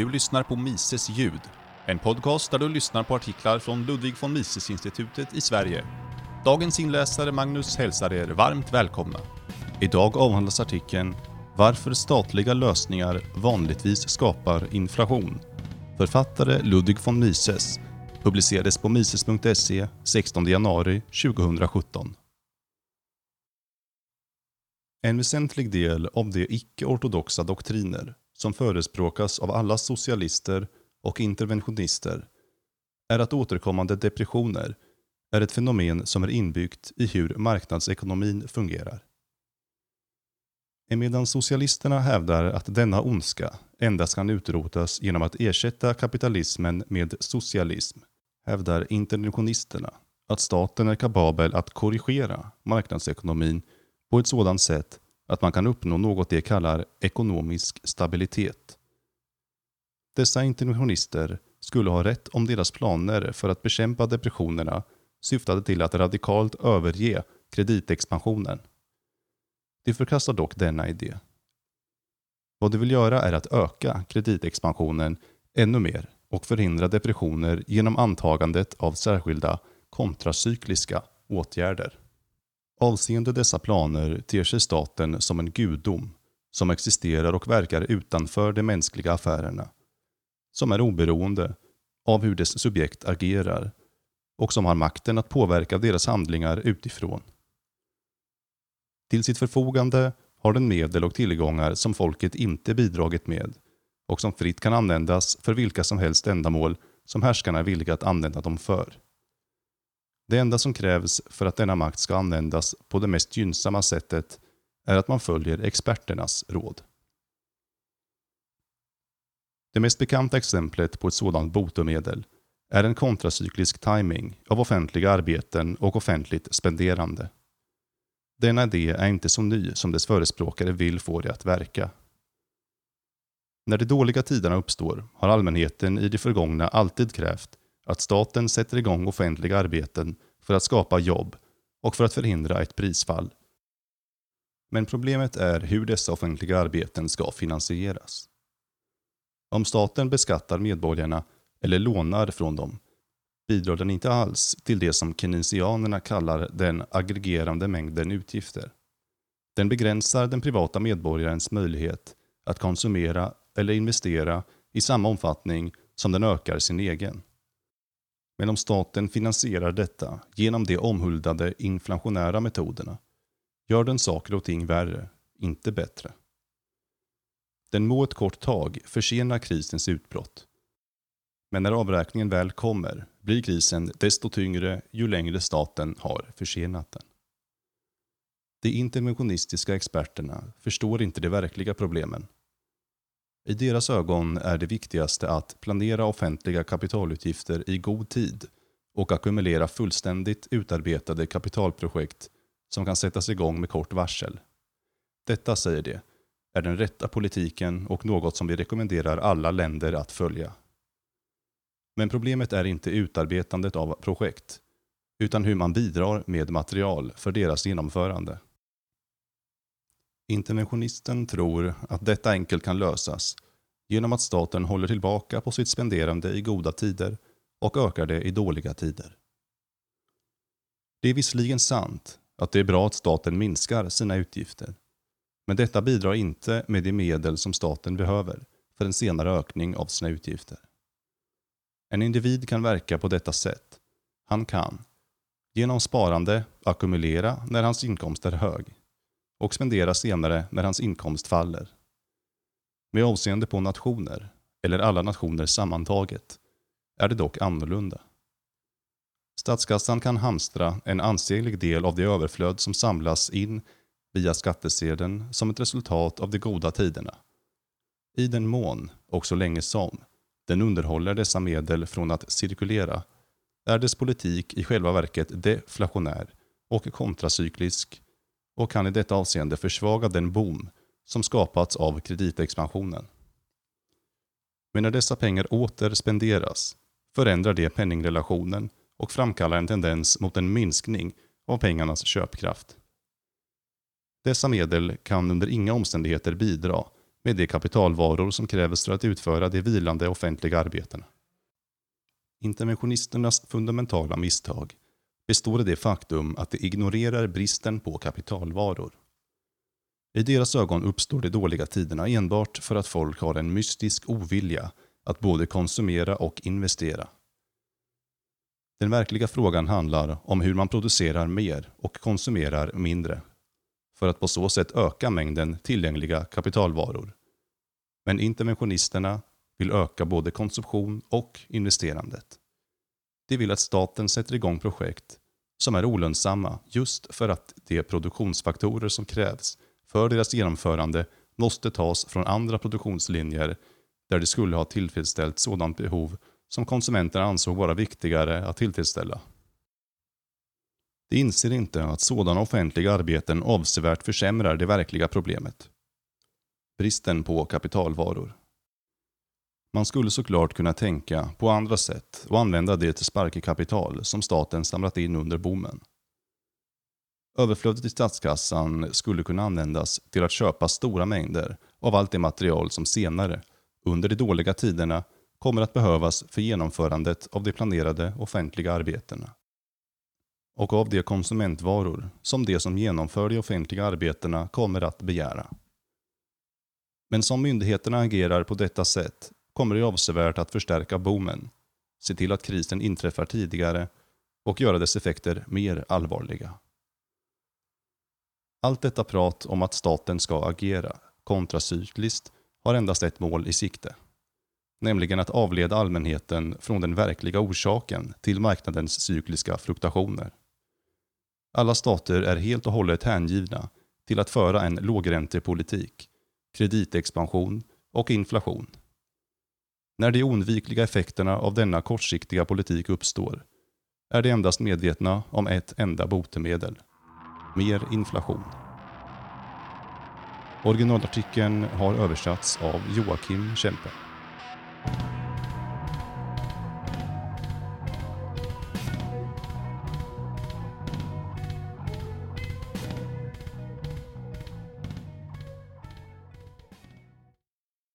Du lyssnar på Mises ljud, en podcast där du lyssnar på artiklar från Ludwig von Mises-institutet i Sverige. Dagens inläsare Magnus hälsar er varmt välkomna. Idag avhandlas artikeln “Varför statliga lösningar vanligtvis skapar inflation”. Författare Ludwig von Mises publicerades på mises.se 16 januari 2017. En väsentlig del av de icke-ortodoxa doktriner som förespråkas av alla socialister och interventionister är att återkommande depressioner är ett fenomen som är inbyggt i hur marknadsekonomin fungerar. Emedan socialisterna hävdar att denna ondska endast kan utrotas genom att ersätta kapitalismen med socialism hävdar interventionisterna att staten är kapabel att korrigera marknadsekonomin på ett sådant sätt att man kan uppnå något de kallar ekonomisk stabilitet. Dessa interventionister skulle ha rätt om deras planer för att bekämpa depressionerna syftade till att radikalt överge kreditexpansionen. De förkastar dock denna idé. Vad de vill göra är att öka kreditexpansionen ännu mer och förhindra depressioner genom antagandet av särskilda kontracykliska åtgärder. Avseende dessa planer ter sig staten som en gudom som existerar och verkar utanför de mänskliga affärerna, som är oberoende av hur dess subjekt agerar och som har makten att påverka deras handlingar utifrån. Till sitt förfogande har den medel och tillgångar som folket inte bidragit med och som fritt kan användas för vilka som helst ändamål som härskarna är villiga att använda dem för. Det enda som krävs för att denna makt ska användas på det mest gynnsamma sättet är att man följer experternas råd. Det mest bekanta exemplet på ett sådant botemedel är en kontracyklisk timing av offentliga arbeten och offentligt spenderande. Denna idé är inte så ny som dess förespråkare vill få det att verka. När de dåliga tiderna uppstår har allmänheten i det förgångna alltid krävt att staten sätter igång offentliga arbeten för att skapa jobb och för att förhindra ett prisfall. Men problemet är hur dessa offentliga arbeten ska finansieras. Om staten beskattar medborgarna eller lånar från dem bidrar den inte alls till det som keynesianerna kallar den aggregerande mängden utgifter. Den begränsar den privata medborgarens möjlighet att konsumera eller investera i samma omfattning som den ökar sin egen. Men om staten finansierar detta genom de omhuldade inflationära metoderna gör den saker och ting värre, inte bättre. Den må ett kort tag försena krisens utbrott. Men när avräkningen väl kommer blir krisen desto tyngre ju längre staten har försenat den. De interventionistiska experterna förstår inte de verkliga problemen i deras ögon är det viktigaste att planera offentliga kapitalutgifter i god tid och ackumulera fullständigt utarbetade kapitalprojekt som kan sättas igång med kort varsel. Detta, säger de, är den rätta politiken och något som vi rekommenderar alla länder att följa. Men problemet är inte utarbetandet av projekt, utan hur man bidrar med material för deras genomförande. Interventionisten tror att detta enkelt kan lösas genom att staten håller tillbaka på sitt spenderande i goda tider och ökar det i dåliga tider. Det är visserligen sant att det är bra att staten minskar sina utgifter, men detta bidrar inte med de medel som staten behöver för en senare ökning av sina utgifter. En individ kan verka på detta sätt. Han kan, genom sparande, ackumulera när hans inkomst är hög och spendera senare när hans inkomst faller. Med avseende på nationer, eller alla nationer sammantaget, är det dock annorlunda. Statskassan kan hamstra en ansenlig del av det överflöd som samlas in via skattesedeln som ett resultat av de goda tiderna. I den mån, och så länge som, den underhåller dessa medel från att cirkulera är dess politik i själva verket deflationär och kontracyklisk och kan i detta avseende försvaga den boom som skapats av kreditexpansionen. Men när dessa pengar åter spenderas förändrar det penningrelationen och framkallar en tendens mot en minskning av pengarnas köpkraft. Dessa medel kan under inga omständigheter bidra med de kapitalvaror som krävs för att utföra de vilande offentliga arbetena. Interventionisternas fundamentala misstag består i det faktum att de ignorerar bristen på kapitalvaror. I deras ögon uppstår de dåliga tiderna enbart för att folk har en mystisk ovilja att både konsumera och investera. Den verkliga frågan handlar om hur man producerar mer och konsumerar mindre för att på så sätt öka mängden tillgängliga kapitalvaror. Men interventionisterna vill öka både konsumtion och investerandet. De vill att staten sätter igång projekt som är olönsamma just för att de produktionsfaktorer som krävs för deras genomförande måste tas från andra produktionslinjer där de skulle ha tillfredsställt sådant behov som konsumenterna ansåg vara viktigare att tillfredsställa. De inser inte att sådana offentliga arbeten avsevärt försämrar det verkliga problemet. Bristen på kapitalvaror. Man skulle såklart kunna tänka på andra sätt och använda det sparkekapital som staten samlat in under boomen. Överflödet i statskassan skulle kunna användas till att köpa stora mängder av allt det material som senare, under de dåliga tiderna, kommer att behövas för genomförandet av de planerade offentliga arbetena. Och av de konsumentvaror som de som genomför de offentliga arbetena kommer att begära. Men som myndigheterna agerar på detta sätt kommer det avsevärt att förstärka boomen, se till att krisen inträffar tidigare och göra dess effekter mer allvarliga. Allt detta prat om att staten ska agera kontracykliskt har endast ett mål i sikte. Nämligen att avleda allmänheten från den verkliga orsaken till marknadens cykliska fluktuationer. Alla stater är helt och hållet hängivna till att föra en lågräntepolitik, kreditexpansion och inflation. När de oundvikliga effekterna av denna kortsiktiga politik uppstår är de endast medvetna om ett enda botemedel. Mer inflation. Originalartikeln har översatts av Joakim Kempe.